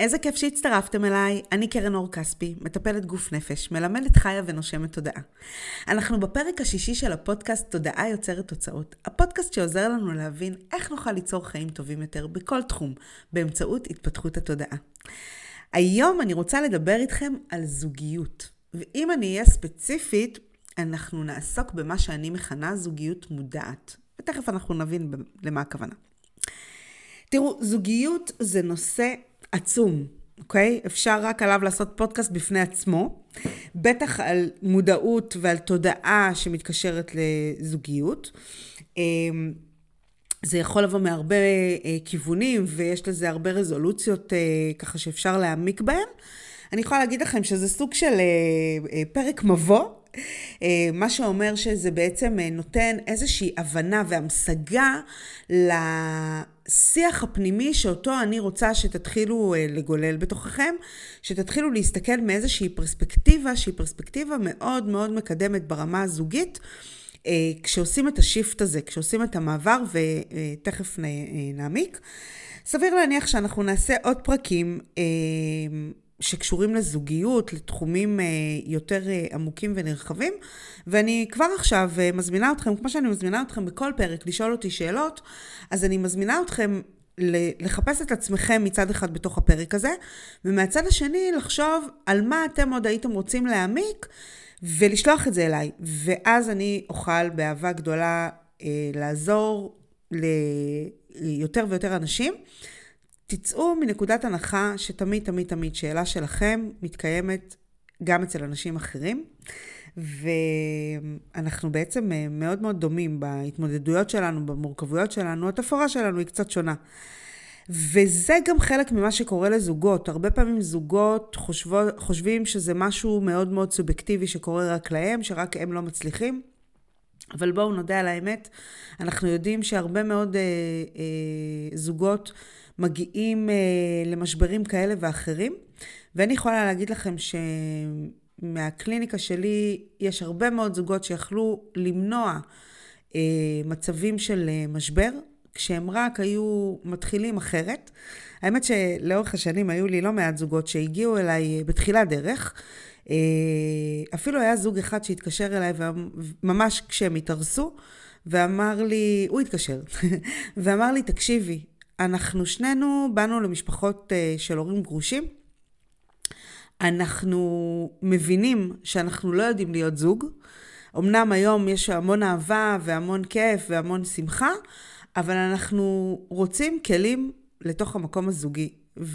איזה כיף שהצטרפתם אליי. אני קרן אור כספי, מטפלת גוף נפש, מלמדת חיה ונושמת תודעה. אנחנו בפרק השישי של הפודקאסט תודעה יוצרת תוצאות. הפודקאסט שעוזר לנו להבין איך נוכל ליצור חיים טובים יותר בכל תחום, באמצעות התפתחות התודעה. היום אני רוצה לדבר איתכם על זוגיות. ואם אני אהיה ספציפית, אנחנו נעסוק במה שאני מכנה זוגיות מודעת. ותכף אנחנו נבין למה הכוונה. תראו, זוגיות זה נושא עצום, אוקיי? אפשר רק עליו לעשות פודקאסט בפני עצמו. בטח על מודעות ועל תודעה שמתקשרת לזוגיות. אמ, זה יכול לבוא מהרבה אה, כיוונים, ויש לזה הרבה רזולוציות אה, ככה שאפשר להעמיק בהן. אני יכולה להגיד לכם שזה סוג של אה, פרק מבוא, מה שאומר שזה בעצם נותן איזושהי הבנה והמשגה השיח הפנימי שאותו אני רוצה שתתחילו אה, לגולל בתוככם, שתתחילו להסתכל מאיזושהי פרספקטיבה שהיא פרספקטיבה מאוד מאוד מקדמת ברמה הזוגית. אה, כשעושים את השיפט הזה, כשעושים את המעבר, ותכף נעמיק. סביר להניח שאנחנו נעשה עוד פרקים אה, שקשורים לזוגיות, לתחומים אה, יותר אה, עמוקים ונרחבים, ואני כבר עכשיו אה, מזמינה אתכם, כמו שאני מזמינה אתכם בכל פרק לשאול אותי שאלות, אז אני מזמינה אתכם לחפש את עצמכם מצד אחד בתוך הפרק הזה, ומהצד השני לחשוב על מה אתם עוד הייתם רוצים להעמיק, ולשלוח את זה אליי. ואז אני אוכל באהבה גדולה אה, לעזור ליותר ויותר אנשים. תצאו מנקודת הנחה שתמיד, תמיד, תמיד שאלה שלכם מתקיימת גם אצל אנשים אחרים, ואנחנו בעצם אה, מאוד מאוד דומים בהתמודדויות שלנו, במורכבויות שלנו, התפאורה שלנו היא קצת שונה. וזה גם חלק ממה שקורה לזוגות. הרבה פעמים זוגות חושבו, חושבים שזה משהו מאוד מאוד סובייקטיבי שקורה רק להם, שרק הם לא מצליחים. אבל בואו נודה על האמת, אנחנו יודעים שהרבה מאוד אה, אה, זוגות מגיעים אה, למשברים כאלה ואחרים. ואני יכולה להגיד לכם שמהקליניקה שלי יש הרבה מאוד זוגות שיכלו למנוע אה, מצבים של אה, משבר, כשהם רק היו מתחילים אחרת. האמת שלאורך השנים היו לי לא מעט זוגות שהגיעו אליי בתחילת דרך. אפילו היה זוג אחד שהתקשר אליי ממש כשהם התארסו, ואמר לי, הוא התקשר, ואמר לי, תקשיבי, אנחנו שנינו באנו למשפחות אה, של הורים גרושים. אנחנו מבינים שאנחנו לא יודעים להיות זוג. אמנם היום יש המון אהבה והמון כיף והמון שמחה, אבל אנחנו רוצים כלים לתוך המקום הזוגי.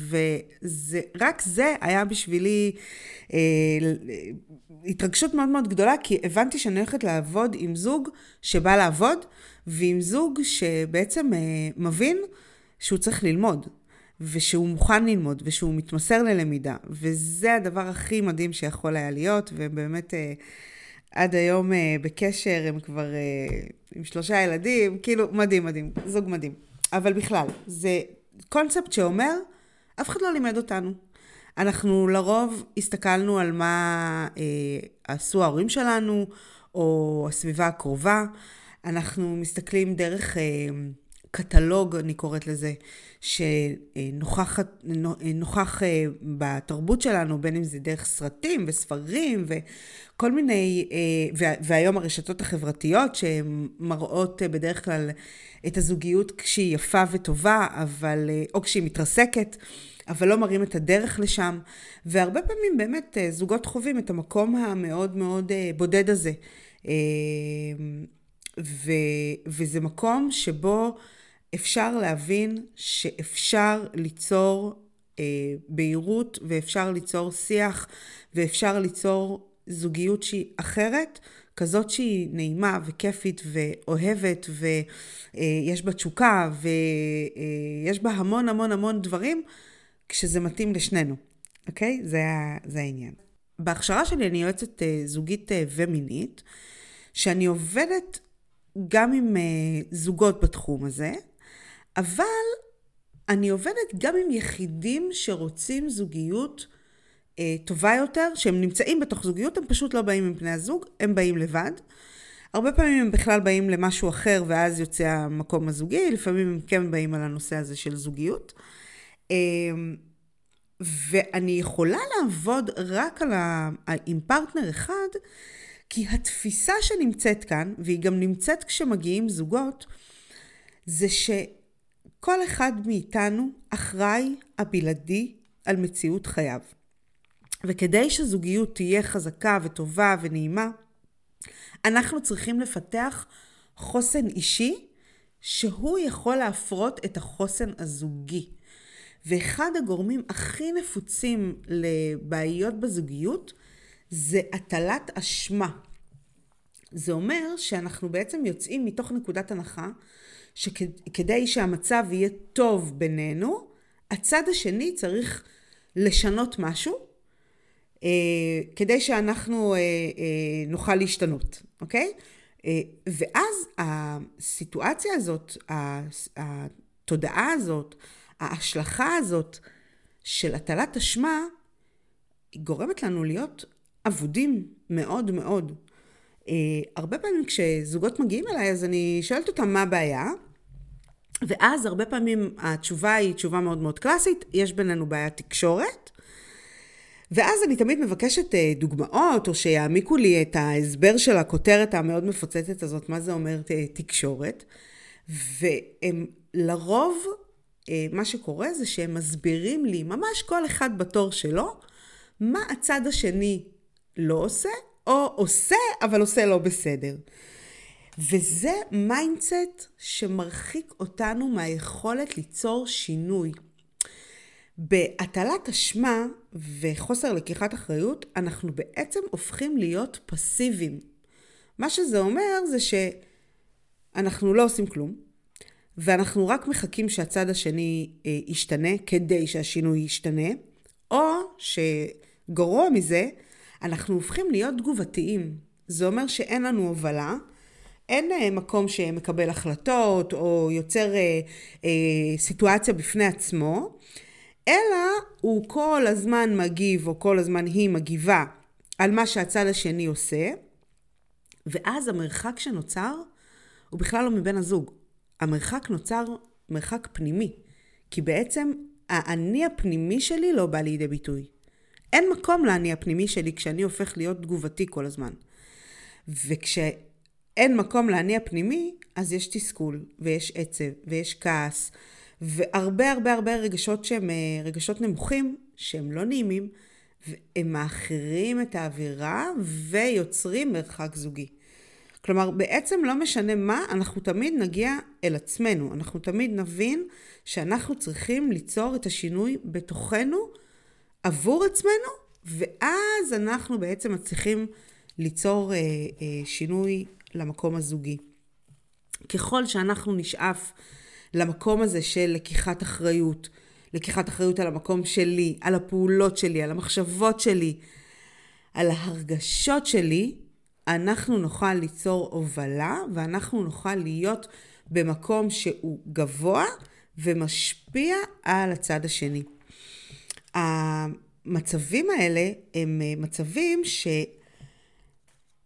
ורק זה היה בשבילי אה, התרגשות מאוד מאוד גדולה, כי הבנתי שאני הולכת לעבוד עם זוג שבא לעבוד, ועם זוג שבעצם אה, מבין שהוא צריך ללמוד, ושהוא מוכן ללמוד, ושהוא מתמסר ללמידה, וזה הדבר הכי מדהים שיכול היה להיות, ובאמת אה, עד היום אה, בקשר, הם כבר אה, עם שלושה ילדים, כאילו, מדהים, מדהים, זוג מדהים. אבל בכלל, זה קונספט שאומר, אף אחד לא לימד אותנו. אנחנו לרוב הסתכלנו על מה אה, עשו ההורים שלנו, או הסביבה הקרובה. אנחנו מסתכלים דרך... אה, קטלוג, אני קוראת לזה, שנוכח אה, בתרבות שלנו, בין אם זה דרך סרטים וספרים וכל מיני, אה, והיום הרשתות החברתיות שמראות אה, בדרך כלל את הזוגיות כשהיא יפה וטובה, אבל, או כשהיא מתרסקת. אבל לא מראים את הדרך לשם, והרבה פעמים באמת זוגות חווים את המקום המאוד מאוד בודד הזה. ו, וזה מקום שבו אפשר להבין שאפשר ליצור אה, בהירות ואפשר ליצור שיח ואפשר ליצור זוגיות שהיא אחרת, כזאת שהיא נעימה וכיפית ואוהבת ויש בה תשוקה ויש בה המון המון המון דברים כשזה מתאים לשנינו, אוקיי? זה, זה העניין. בהכשרה שלי אני יועצת אה, זוגית אה, ומינית, שאני עובדת גם עם אה, זוגות בתחום הזה, אבל אני עובדת גם עם יחידים שרוצים זוגיות אה, טובה יותר, שהם נמצאים בתוך זוגיות, הם פשוט לא באים עם בני הזוג, הם באים לבד. הרבה פעמים הם בכלל באים למשהו אחר ואז יוצא המקום הזוגי, לפעמים הם כן באים על הנושא הזה של זוגיות. אה, ואני יכולה לעבוד רק על ה... עם פרטנר אחד, כי התפיסה שנמצאת כאן, והיא גם נמצאת כשמגיעים זוגות, זה שכל אחד מאיתנו אחראי הבלעדי על מציאות חייו. וכדי שזוגיות תהיה חזקה וטובה ונעימה, אנחנו צריכים לפתח חוסן אישי שהוא יכול להפרות את החוסן הזוגי. ואחד הגורמים הכי נפוצים לבעיות בזוגיות זה הטלת אשמה. זה אומר שאנחנו בעצם יוצאים מתוך נקודת הנחה שכדי שהמצב יהיה טוב בינינו, הצד השני צריך לשנות משהו אה, כדי שאנחנו אה, אה, נוכל להשתנות, אוקיי? אה, ואז הסיטואציה הזאת, התודעה הזאת, ההשלכה הזאת של הטלת אשמה, היא גורמת לנו להיות אבודים מאוד מאוד. Uh, הרבה פעמים כשזוגות מגיעים אליי, אז אני שואלת אותם מה הבעיה, ואז הרבה פעמים התשובה היא תשובה מאוד מאוד קלאסית, יש בינינו בעיית תקשורת, ואז אני תמיד מבקשת uh, דוגמאות, או שיעמיקו לי את ההסבר של הכותרת המאוד מפוצצת הזאת, מה זה אומר uh, תקשורת, והם לרוב אה, מה שקורה זה שהם מסבירים לי, ממש כל אחד בתור שלו, מה הצד השני לא עושה, או עושה, אבל עושה לא בסדר. וזה mindset שמרחיק אותנו מהיכולת ליצור שינוי. בהטלת אשמה וחוסר לקיחת אחריות, אנחנו בעצם הופכים להיות פסיביים. מה שזה אומר זה שאנחנו לא עושים כלום, ואנחנו רק מחכים שהצד השני אה, ישתנה כדי שהשינוי ישתנה, או שגרוע מזה, אנחנו הופכים להיות תגובתיים. זה אומר שאין לנו הובלה, אין אה, מקום שמקבל החלטות או יוצר אה, אה, סיטואציה בפני עצמו, אלא הוא כל הזמן מגיב או כל הזמן היא מגיבה על מה שהצד השני עושה, ואז המרחק שנוצר הוא בכלל לא מבין הזוג. המרחק נוצר מרחק פנימי, כי בעצם האני הפנימי שלי לא בא לידי ביטוי. אין מקום לאני הפנימי שלי כשאני הופך להיות תגובתי כל הזמן. וכשאין מקום לאני הפנימי, אז יש תסכול, ויש עצב, ויש כעס, והרבה הרבה הרבה רגשות שהם אה, רגשות נמוכים, שהם לא נעימים, והם מאחרים את האווירה ויוצרים מרחק זוגי. כלומר, בעצם לא משנה מה, אנחנו תמיד נגיע אל עצמנו. אנחנו תמיד נבין שאנחנו צריכים ליצור את השינוי בתוכנו עבור עצמנו, ואז אנחנו בעצם מצליחים ליצור אה, אה, שינוי למקום הזוגי. ככל שאנחנו נשאף למקום הזה של לקיחת אחריות, לקיחת אחריות על המקום שלי, על הפעולות שלי, על המחשבות שלי, על ההרגשות שלי, אנחנו נוכל ליצור הובלה ואנחנו נוכל להיות במקום שהוא גבוה ומשפיע על הצד השני. המצבים האלה הם אה, מצבים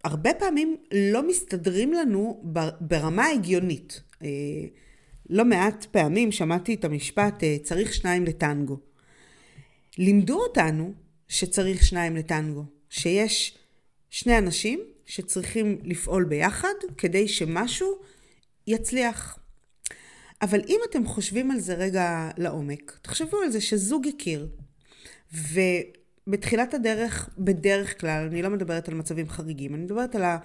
שהרבה פעמים לא מסתדרים לנו ברמה ההגיונית. אה, לא מעט פעמים שמעתי את המשפט אה, צריך שניים לטנגו. לימדו אותנו שצריך שניים לטנגו, שיש שני אנשים שצריכים לפעול ביחד כדי שמשהו יצליח. אבל אם אתם חושבים על זה רגע לעומק, תחשבו על זה שזוג הכיר, ובתחילת הדרך, בדרך כלל, אני לא מדברת על מצבים חריגים, אני מדברת על, ה,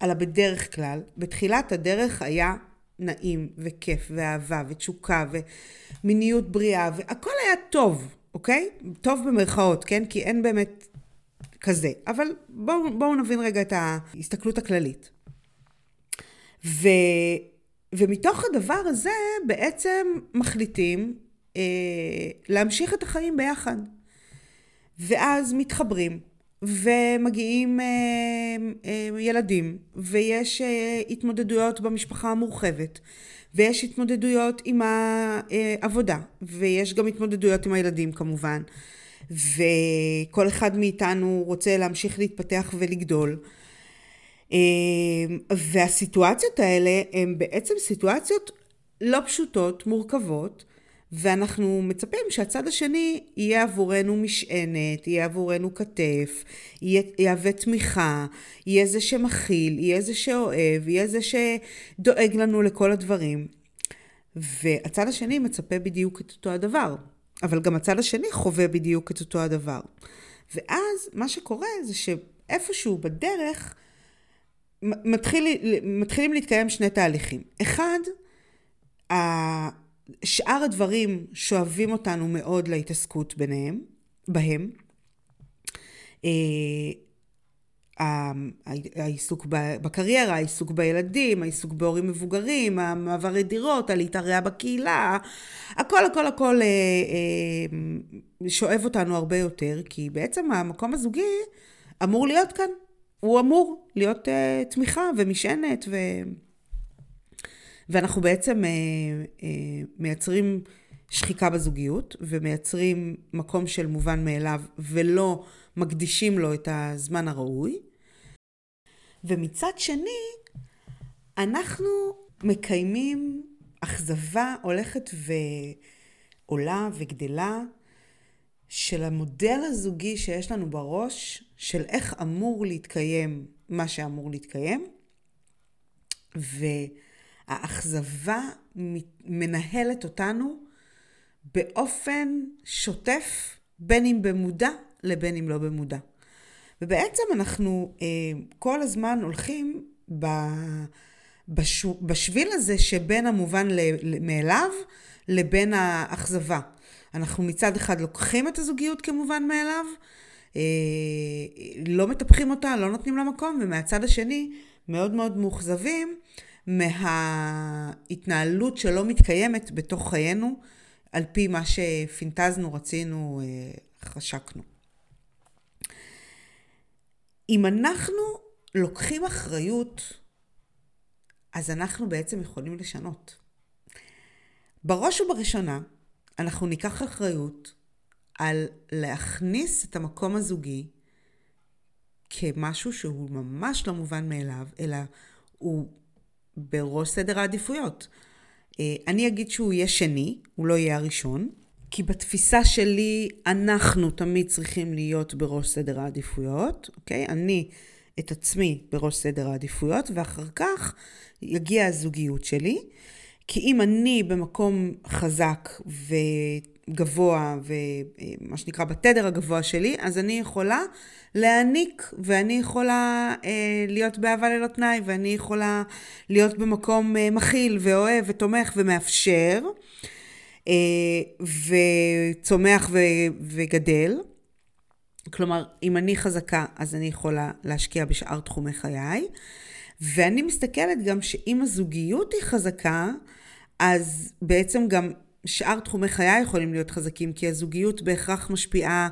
על הבדרך כלל, בתחילת הדרך היה נעים וכיף ואהבה ותשוקה ומיניות בריאה והכל היה טוב, אוקיי? טוב במרכאות, כן? כי אין באמת כזה. אבל בואו בוא נבין רגע את ההסתכלות הכללית. ו, ומתוך הדבר הזה בעצם מחליטים אה, להמשיך את החיים ביחד. ואז מתחברים, ומגיעים אה, אה, ילדים, ויש אה, התמודדויות במשפחה המורחבת, ויש התמודדויות עם העבודה, ויש גם התמודדויות עם הילדים כמובן. וכל אחד מאיתנו רוצה להמשיך להתפתח ולגדול. אמ, והסיטואציות האלה הן בעצם סיטואציות לא פשוטות, מורכבות, ואנחנו מצפים שהצד השני יהיה עבורנו משענת, יהיה עבורנו כתף, יהיה, יהווה תמיכה, יהיה זה שמכיל, יהיה זה שאוהב, יהיה זה שדואג לנו לכל הדברים. והצד השני מצפה בדיוק את אותו הדבר, אבל גם הצד השני חווה בדיוק את אותו הדבר. ואז מה שקורה זה שאיפשהו בדרך מתחיל, מתחילים להתקיים שני תהליכים. אחד, שאר הדברים שואבים אותנו מאוד להתעסקות ביניהם, בהם. אה, העיסוק בקריירה, העיסוק בילדים, העיסוק בהורים מבוגרים, המעברי דירות, הלהתערע בקהילה, הכל הכל הכל אה, אה, שואב אותנו הרבה יותר, כי בעצם המקום הזוגי אמור להיות כאן. הוא אמור להיות תמיכה ומשענת ו... ואנחנו בעצם אה, אה, מייצרים שחיקה בזוגיות ומייצרים מקום של מובן מאליו ולא מקדישים לו את הזמן הראוי. ומצד שני, אנחנו מקיימים אכזבה הולכת ועולה וגדלה של המודל הזוגי שיש לנו בראש, של איך אמור להתקיים מה שאמור להתקיים. ו... האכזבה מנהלת אותנו באופן שוטף, בין אם במודע לבין אם לא במודע. ובעצם אנחנו אה, כל הזמן הולכים ב, בש, בשביל הזה שבין המובן מאליו לבין האכזבה. אנחנו מצד אחד לוקחים את הזוגיות כמובן מאליו, אה, לא מטפחים אותה, לא נותנים לה מקום, ומהצד השני מאוד מאוד מאוכזבים מההתנהלות שלא מתקיימת בתוך חיינו, על פי מה שפינטזנו, רצינו, אה, חשקנו. אם אנחנו לוקחים אחריות, אז אנחנו בעצם יכולים לשנות. בראש ובראשונה, אנחנו ניקח אחריות על להכניס את המקום הזוגי כמשהו שהוא ממש לא מובן מאליו, אלא הוא בראש סדר העדיפויות. אה, אני אגיד שהוא יהיה שני, הוא לא יהיה הראשון, כי בתפיסה שלי אנחנו תמיד צריכים להיות בראש סדר העדיפויות, אוקיי? אני את עצמי בראש סדר העדיפויות, ואחר כך יגיע הזוגיות שלי. כי אם אני במקום חזק וגבוה, ומה שנקרא בתדר הגבוה שלי, אז אני יכולה להעניק, ואני יכולה אה, להיות באהבה ללא תנאי, ואני יכולה להיות במקום אה, מכיל ואוהב ותומך ומאפשר, אה, וצומח ו, וגדל. כלומר, אם אני חזקה, אז אני יכולה להשקיע בשאר תחומי חיי. ואני מסתכלת גם שאם הזוגיות היא חזקה, אז בעצם גם שאר תחומי חיי יכולים להיות חזקים, כי הזוגיות בהכרח משפיעה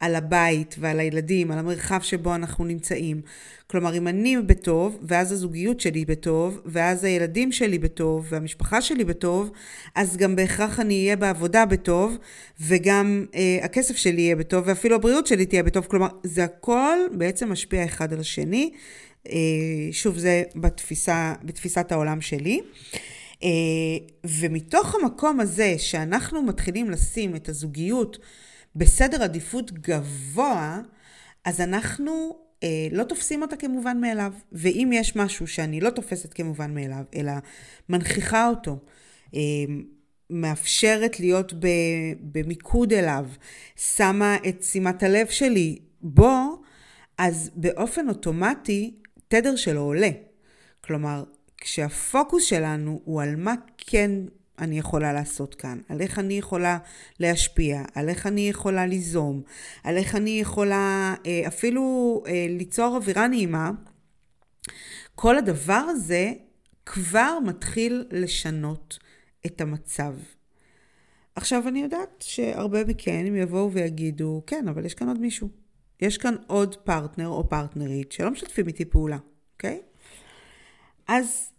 על הבית ועל הילדים, על המרחב שבו אנחנו נמצאים. כלומר, אם אני בטוב, ואז הזוגיות שלי בטוב, ואז הילדים שלי בטוב, והמשפחה שלי בטוב, אז גם בהכרח אני אהיה בעבודה בטוב, וגם אה, הכסף שלי יהיה בטוב, ואפילו הבריאות שלי תהיה בטוב. כלומר, זה הכל בעצם משפיע אחד על השני. אה, שוב, זה בתפיסה, בתפיסת העולם שלי. אה, ומתוך המקום הזה שאנחנו מתחילים לשים את הזוגיות בסדר עדיפות גבוה, אז אנחנו אה, לא תופסים אותה כמובן מאליו. ואם יש משהו שאני לא תופסת כמובן מאליו, אלא מנכיחה אותו, מאפשרת להיות במיקוד אליו, שמה את שימת הלב שלי בו, אז באופן אוטומטי תדר שלו עולה. כלומר, כשהפוקוס שלנו הוא על מה כן אני יכולה לעשות כאן, על איך אני יכולה להשפיע, על איך אני יכולה ליזום, על איך אני יכולה אה, אפילו אה, ליצור אווירה נעימה, כל הדבר הזה כבר מתחיל לשנות את המצב. עכשיו, אני יודעת שהרבה מכן יבואו ויגידו, כן, אבל יש כאן עוד מישהו. יש כאן עוד פרטנר או פרטנרית שלא משתפים איתי פעולה, אוקיי? אז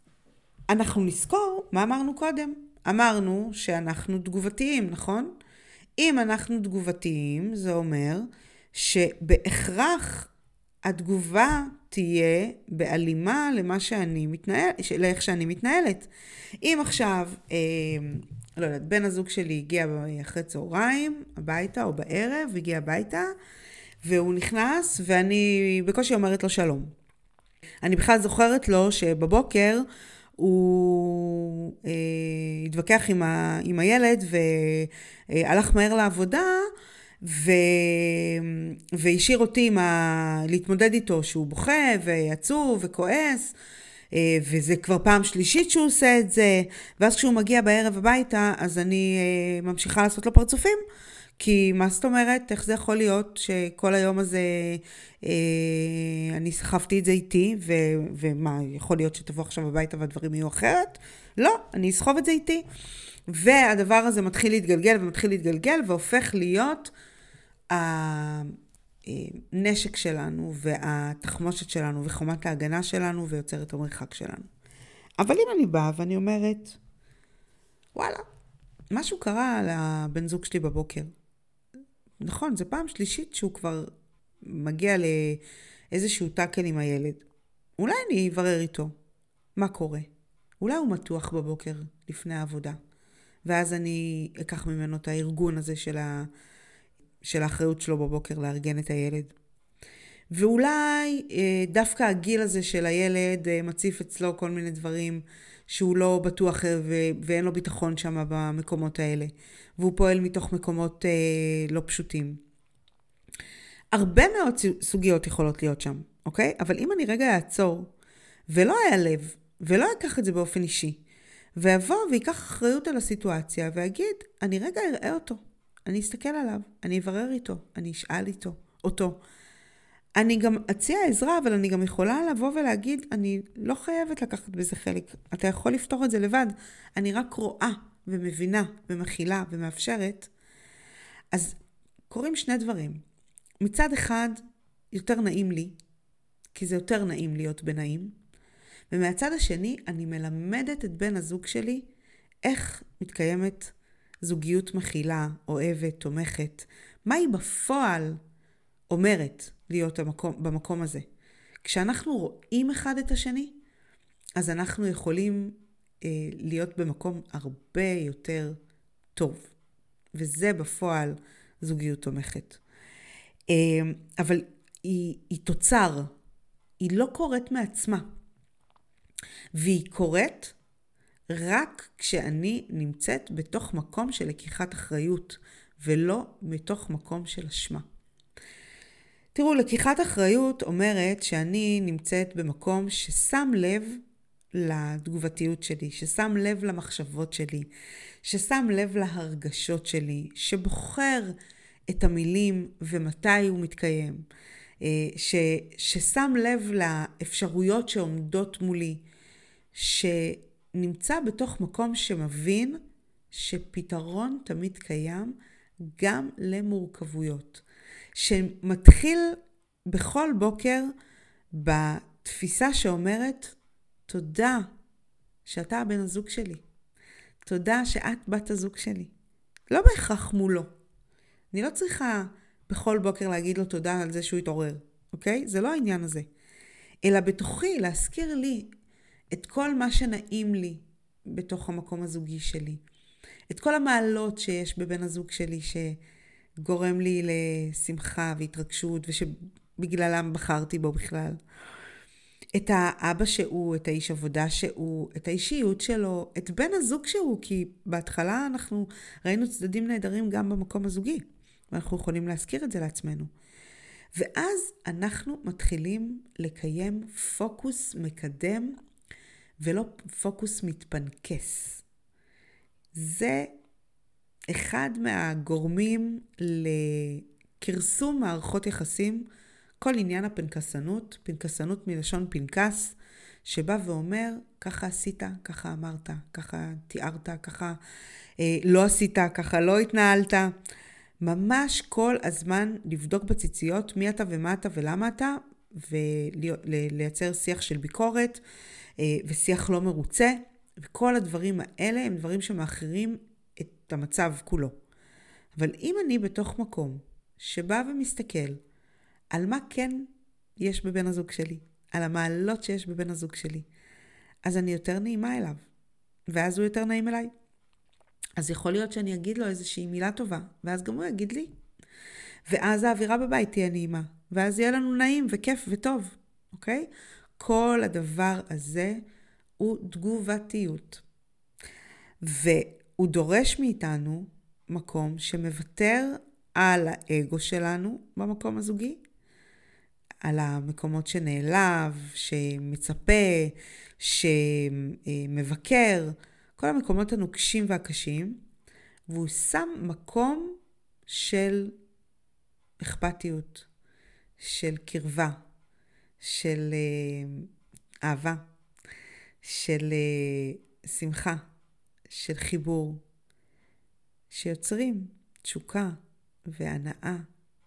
אנחנו נזכור מה אמרנו קודם. אמרנו שאנחנו תגובתיים, נכון? אם אנחנו תגובתיים, זה אומר שבהכרח התגובה תהיה בהלימה למה שאני מתנהל, לאיך שאני מתנהלת. אם עכשיו, אה, לא יודעת, בן הזוג שלי הגיע אחרי צהריים הביתה או בערב, הגיע הביתה, והוא נכנס ואני בקושי אומרת לו שלום. אני בכלל זוכרת לו שבבוקר הוא אה, התווכח עם, ה, עם הילד והלך מהר לעבודה ו... והשאיר אותי ה... להתמודד איתו שהוא בוכה ועצוב וכועס. אה, וזה כבר פעם שלישית שהוא עושה את זה, ואז כשהוא מגיע בערב הביתה, אז אני אה, ממשיכה לעשות לו פרצופים. כי מה זאת אומרת, איך זה יכול להיות שכל היום הזה אה, אני סחבתי את זה איתי, ו, ומה, יכול להיות שתבוא עכשיו הביתה והדברים יהיו אחרת? לא, אני אסחוב את זה איתי. והדבר הזה מתחיל להתגלגל ומתחיל להתגלגל והופך להיות הנשק שלנו והתחמושת שלנו וחומת ההגנה שלנו ויוצר את המרחק שלנו. אבל אם אני באה ואני אומרת, וואלה, משהו קרה לבן זוג שלי בבוקר. נכון, זו פעם שלישית שהוא כבר מגיע לאיזשהו טאקל עם הילד. אולי אני אברר איתו מה קורה. אולי הוא מתוח בבוקר לפני העבודה, ואז אני אקח ממנו את הארגון הזה של, ה... של האחריות שלו בבוקר לארגן את הילד. ואולי אה, דווקא הגיל הזה של הילד אה, מציף אצלו כל מיני דברים שהוא לא בטוח אה, ו- ואין לו ביטחון שם במקומות האלה. והוא פועל מתוך מקומות אה, לא פשוטים. הרבה מאוד סוגיות יכולות להיות שם, אוקיי? אבל אם אני רגע אעצור ולא אעלב ולא אקח את זה באופן אישי, ואבוא ויקח אחריות על הסיטואציה ואגיד, אני רגע אראה אותו, אני אסתכל עליו, אני אברר איתו, אני אשאל איתו, אותו. אני גם אציע עזרה, אבל אני גם יכולה לבוא ולהגיד, אני לא חייבת לקחת בזה חלק. אתה יכול לפתור את זה לבד. אני רק רואה ומבינה ומכילה ומאפשרת. אז קורים שני דברים. מצד אחד, יותר נעים לי, כי זה יותר נעים להיות בנעים, ומהצד השני, אני מלמדת את בן הזוג שלי איך מתקיימת זוגיות מכילה, אוהבת, תומכת, מה היא בפועל אומרת להיות המקום, במקום הזה. כשאנחנו רואים אחד את השני, אז אנחנו יכולים אה, להיות במקום הרבה יותר טוב. וזה בפועל זוגיות תומכת. אה, אבל היא, היא תוצר, היא לא קורית מעצמה. והיא קורית רק כשאני נמצאת בתוך מקום של לקיחת אחריות, ולא מתוך מקום של אשמה. תראו, לקיחת אחריות אומרת שאני נמצאת במקום ששם לב לתגובתיות שלי, ששם לב למחשבות שלי, ששם לב להרגשות שלי, שבוחר את המילים ומתי הוא מתקיים, אה, ש, ששם לב לאפשרויות שעומדות מולי, שנמצא בתוך מקום שמבין שפתרון תמיד קיים גם למורכבויות. שמתחיל בכל בוקר בתפיסה שאומרת, תודה שאתה הבן הזוג שלי. תודה שאת בת הזוג שלי. לא בהכרח מולו. אני לא צריכה בכל בוקר להגיד לו תודה על זה שהוא התעורר, אוקיי? זה לא העניין הזה. אלא בתוכי להזכיר לי את כל מה שנעים לי בתוך המקום הזוגי שלי. את כל המעלות שיש בבן הזוג שלי שגורם לי לשמחה והתרגשות ושבגללם בחרתי בו בכלל. את האבא שהוא, את האיש עבודה שהוא, את האישיות שלו, את בן הזוג שהוא, כי בהתחלה אנחנו ראינו צדדים נהדרים גם במקום הזוגי, ואנחנו יכולים להזכיר את זה לעצמנו. ואז אנחנו מתחילים לקיים פוקוס מקדם ולא פוקוס מתפנקס. זה אחד מהגורמים לכרסום מערכות יחסים כל עניין הפנקסנות, פנקסנות מלשון פנקס, שבא ואומר, ככה עשית, ככה אמרת, ככה תיארת, ככה אה, לא עשית, ככה לא התנהלת. ממש כל הזמן לבדוק בציציות מי אתה ומה אתה ולמה אתה, ולייצר שיח של ביקורת אה, ושיח לא מרוצה, וכל הדברים האלה הם דברים שמאחרים את המצב כולו. אבל אם אני בתוך מקום שבא ומסתכל על מה כן יש בבן הזוג שלי, על המעלות שיש בבן הזוג שלי, אז אני יותר נעימה אליו, ואז הוא יותר נעים אליי. אז יכול להיות שאני אגיד לו איזושהי מילה טובה, ואז גם הוא יגיד לי. ואז האווירה בבית תהיה נעימה, ואז יהיה לנו נעים וכיף וטוב, אוקיי? כל הדבר הזה הוא תגובתיות. והוא דורש מאיתנו מקום שמוותר על האגו שלנו במקום הזוגי, על המקומות שנעלב, שמצפה, שמבקר, כל המקומות הנוקשים והקשים, והוא שם מקום של אכפתיות, של קרבה, של אה, אהבה, של אה, שמחה, של חיבור, שיוצרים תשוקה והנאה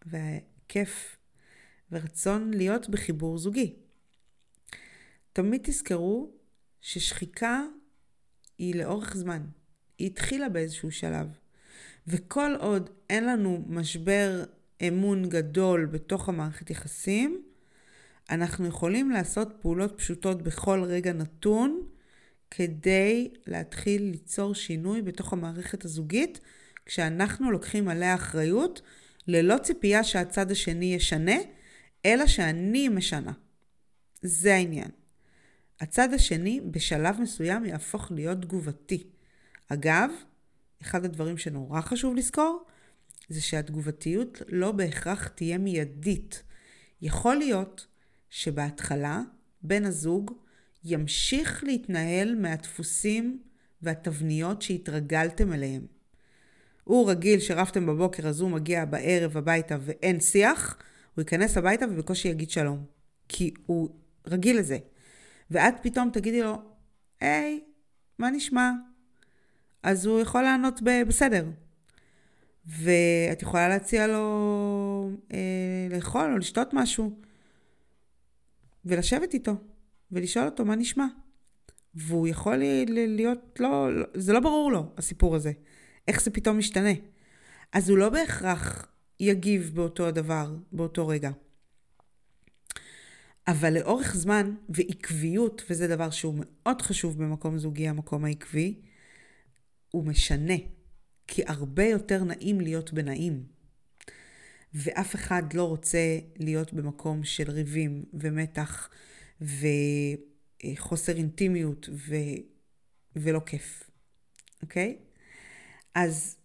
וכיף ורצון להיות בחיבור זוגי. תמיד תזכרו ששחיקה היא לאורך זמן. היא התחילה באיזשהו שלב. וכל עוד אין לנו משבר אמון גדול בתוך המערכת יחסים, אנחנו יכולים לעשות פעולות פשוטות בכל רגע נתון כדי להתחיל ליצור שינוי בתוך המערכת הזוגית, כשאנחנו לוקחים עליה אחריות, ללא ציפייה שהצד השני ישנה, אלא שאני משנה. זה העניין. הצד השני בשלב מסוים יהפוך להיות תגובתי. אגב, אחד הדברים שנורא חשוב לזכור, זה שהתגובתיות לא בהכרח תהיה מיידית. יכול להיות שבהתחלה בן הזוג ימשיך להתנהל מהדפוסים והתבניות שהתרגלתם אליהם. הוא רגיל שרבתם בבוקר אז הוא מגיע בערב הביתה ואין שיח, הוא ייכנס הביתה ובקושי יגיד שלום. כי הוא רגיל לזה. ואת פתאום תגידי לו, היי, מה נשמע? אז הוא יכול לענות ב- בסדר. ואת יכולה להציע לו אה, לאכול או לשתות משהו, ולשבת איתו, ולשאול אותו מה נשמע. והוא יכול להיות, לא, לא, זה לא ברור לו, הסיפור הזה. איך זה פתאום משתנה. אז הוא לא בהכרח יגיב באותו הדבר, באותו רגע. אבל לאורך זמן ועקביות, וזה דבר שהוא מאוד חשוב במקום זוגי, המקום העקבי, הוא משנה. כי הרבה יותר נעים להיות בנעים. ואף אחד לא רוצה להיות במקום של ריבים ומתח וחוסר אינטימיות ו... ולא כיף, אוקיי? אז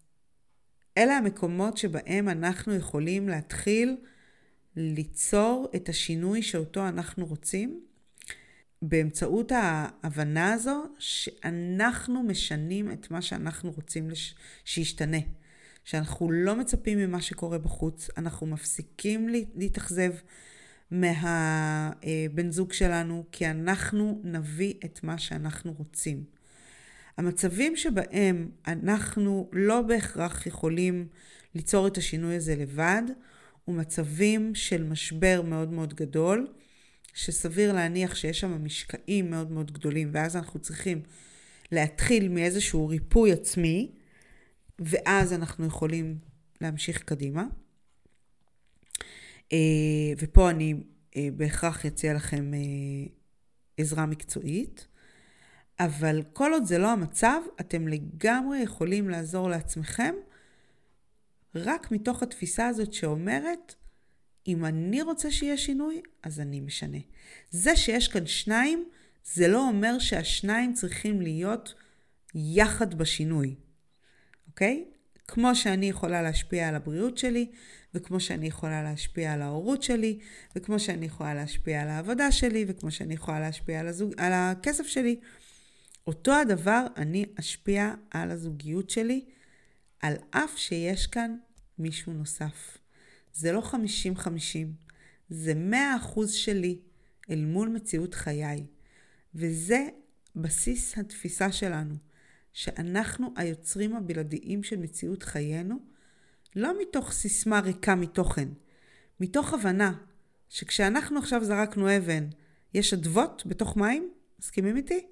אלה המקומות שבהם אנחנו יכולים להתחיל ליצור את השינוי שאותו אנחנו רוצים, באמצעות ההבנה הזו שאנחנו משנים את מה שאנחנו רוצים לש... שישתנה. שאנחנו לא מצפים ממה שקורה בחוץ, אנחנו מפסיקים להתאכזב מהבן זוג שלנו, כי אנחנו נביא את מה שאנחנו רוצים. המצבים שבהם אנחנו לא בהכרח יכולים ליצור את השינוי הזה לבד, ומצבים של משבר מאוד מאוד גדול, שסביר להניח שיש שם משקעים מאוד מאוד גדולים, ואז אנחנו צריכים להתחיל מאיזשהו ריפוי עצמי, ואז אנחנו יכולים להמשיך קדימה. אה, ופה אני אה, בהכרח אציע לכם אה, עזרה מקצועית, אבל כל עוד זה לא המצב, אתם לגמרי יכולים לעזור לעצמכם רק מתוך התפיסה הזאת שאומרת, אם אני רוצה שיהיה שינוי, אז אני משנה. זה שיש כאן שניים, זה לא אומר שהשניים צריכים להיות יחד בשינוי, אוקיי? כמו שאני יכולה להשפיע על הבריאות שלי, וכמו שאני יכולה להשפיע על ההורות שלי, וכמו שאני יכולה להשפיע על העבודה שלי, וכמו שאני יכולה להשפיע על, הזוג, על הכסף שלי. אותו הדבר אני אשפיע על הזוגיות שלי, על אף שיש כאן מישהו נוסף. זה לא 50-50, זה 100% שלי אל מול מציאות חיי. וזה בסיס התפיסה שלנו, שאנחנו היוצרים הבלעדיים של מציאות חיינו, לא מתוך סיסמה ריקה מתוכן, מתוך הבנה שכשאנחנו עכשיו זרקנו אבן, יש אדוות בתוך מים, מסכימים איתי?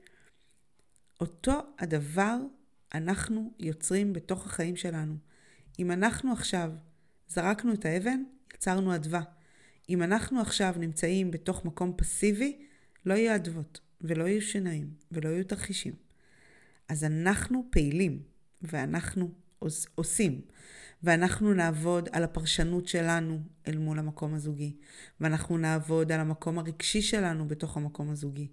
אותו הדבר אנחנו יוצרים בתוך החיים שלנו. אם אנחנו עכשיו זרקנו את האבן, יצרנו אדווה. אם אנחנו עכשיו נמצאים בתוך מקום פסיבי, לא יהיו אדוות, ולא יהיו שינויים, ולא יהיו תרחישים. אז אנחנו פעילים, ואנחנו עושים. ואנחנו נעבוד על הפרשנות שלנו אל מול המקום הזוגי, ואנחנו נעבוד על המקום הרגשי שלנו בתוך המקום הזוגי,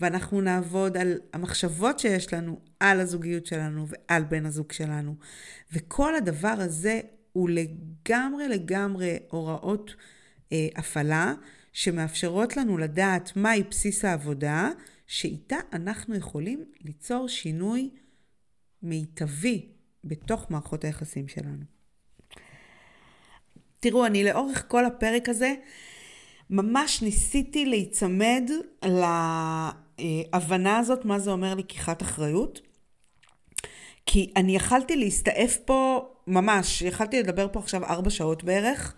ואנחנו נעבוד על המחשבות שיש לנו על הזוגיות שלנו ועל בן הזוג שלנו. וכל הדבר הזה הוא לגמרי לגמרי הוראות אה, הפעלה שמאפשרות לנו לדעת מהי בסיס העבודה, שאיתה אנחנו יכולים ליצור שינוי מיטבי בתוך מערכות היחסים שלנו. תראו, אני לאורך כל הפרק הזה ממש ניסיתי להיצמד להבנה הזאת, מה זה אומר לקיחת אחריות. כי אני יכלתי להסתעף פה ממש, יכלתי לדבר פה עכשיו ארבע שעות בערך,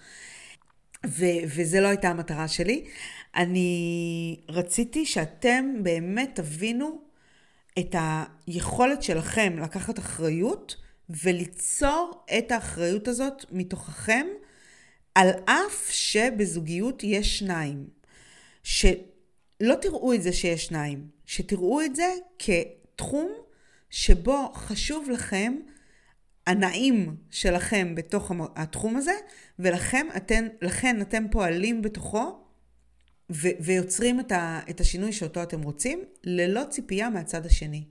ו- וזה לא הייתה המטרה שלי. אני רציתי שאתם באמת תבינו את היכולת שלכם לקחת אחריות וליצור את האחריות הזאת מתוככם, על אף שבזוגיות יש שניים. שלא תראו את זה שיש שניים, שתראו את זה כתחום שבו חשוב לכם הנעים שלכם בתוך התחום הזה, ולכן אתם, אתם פועלים בתוכו ו- ויוצרים את, ה- את השינוי שאותו אתם רוצים, ללא ציפייה מהצד השני.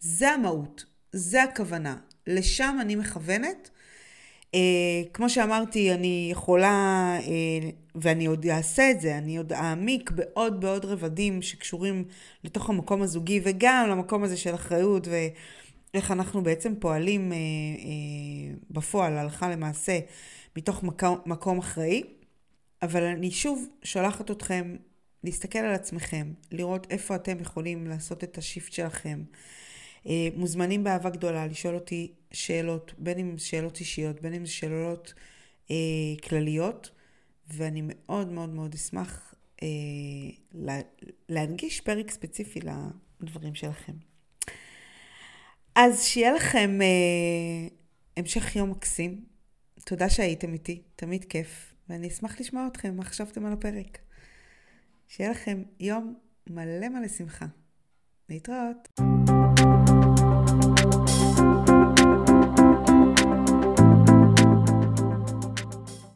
זה המהות, זה הכוונה. לשם אני מכוונת. Uh, כמו שאמרתי, אני יכולה, uh, ואני עוד אעשה את זה, אני עוד אעמיק בעוד בעוד רבדים שקשורים לתוך המקום הזוגי וגם למקום הזה של אחריות ואיך אנחנו בעצם פועלים uh, uh, בפועל, הלכה למעשה, מתוך מקום, מקום אחראי. אבל אני שוב שולחת אתכם להסתכל על עצמכם, לראות איפה אתם יכולים לעשות את השיפט שלכם. אה, מוזמנים באהבה גדולה לשאול אותי שאלות, בין אם שאלות אישיות, בין אם שאלות אה, כלליות, ואני מאוד מאוד מאוד אשמח אה, לה, להנגיש פרק ספציפי לדברים שלכם. אז שיהיה לכם אה, המשך יום מקסים. תודה שהייתם איתי, תמיד כיף, ואני אשמח לשמוע אתכם, מה חשבתם על הפרק. שיהיה לכם יום מלא מלא שמחה. להתראות.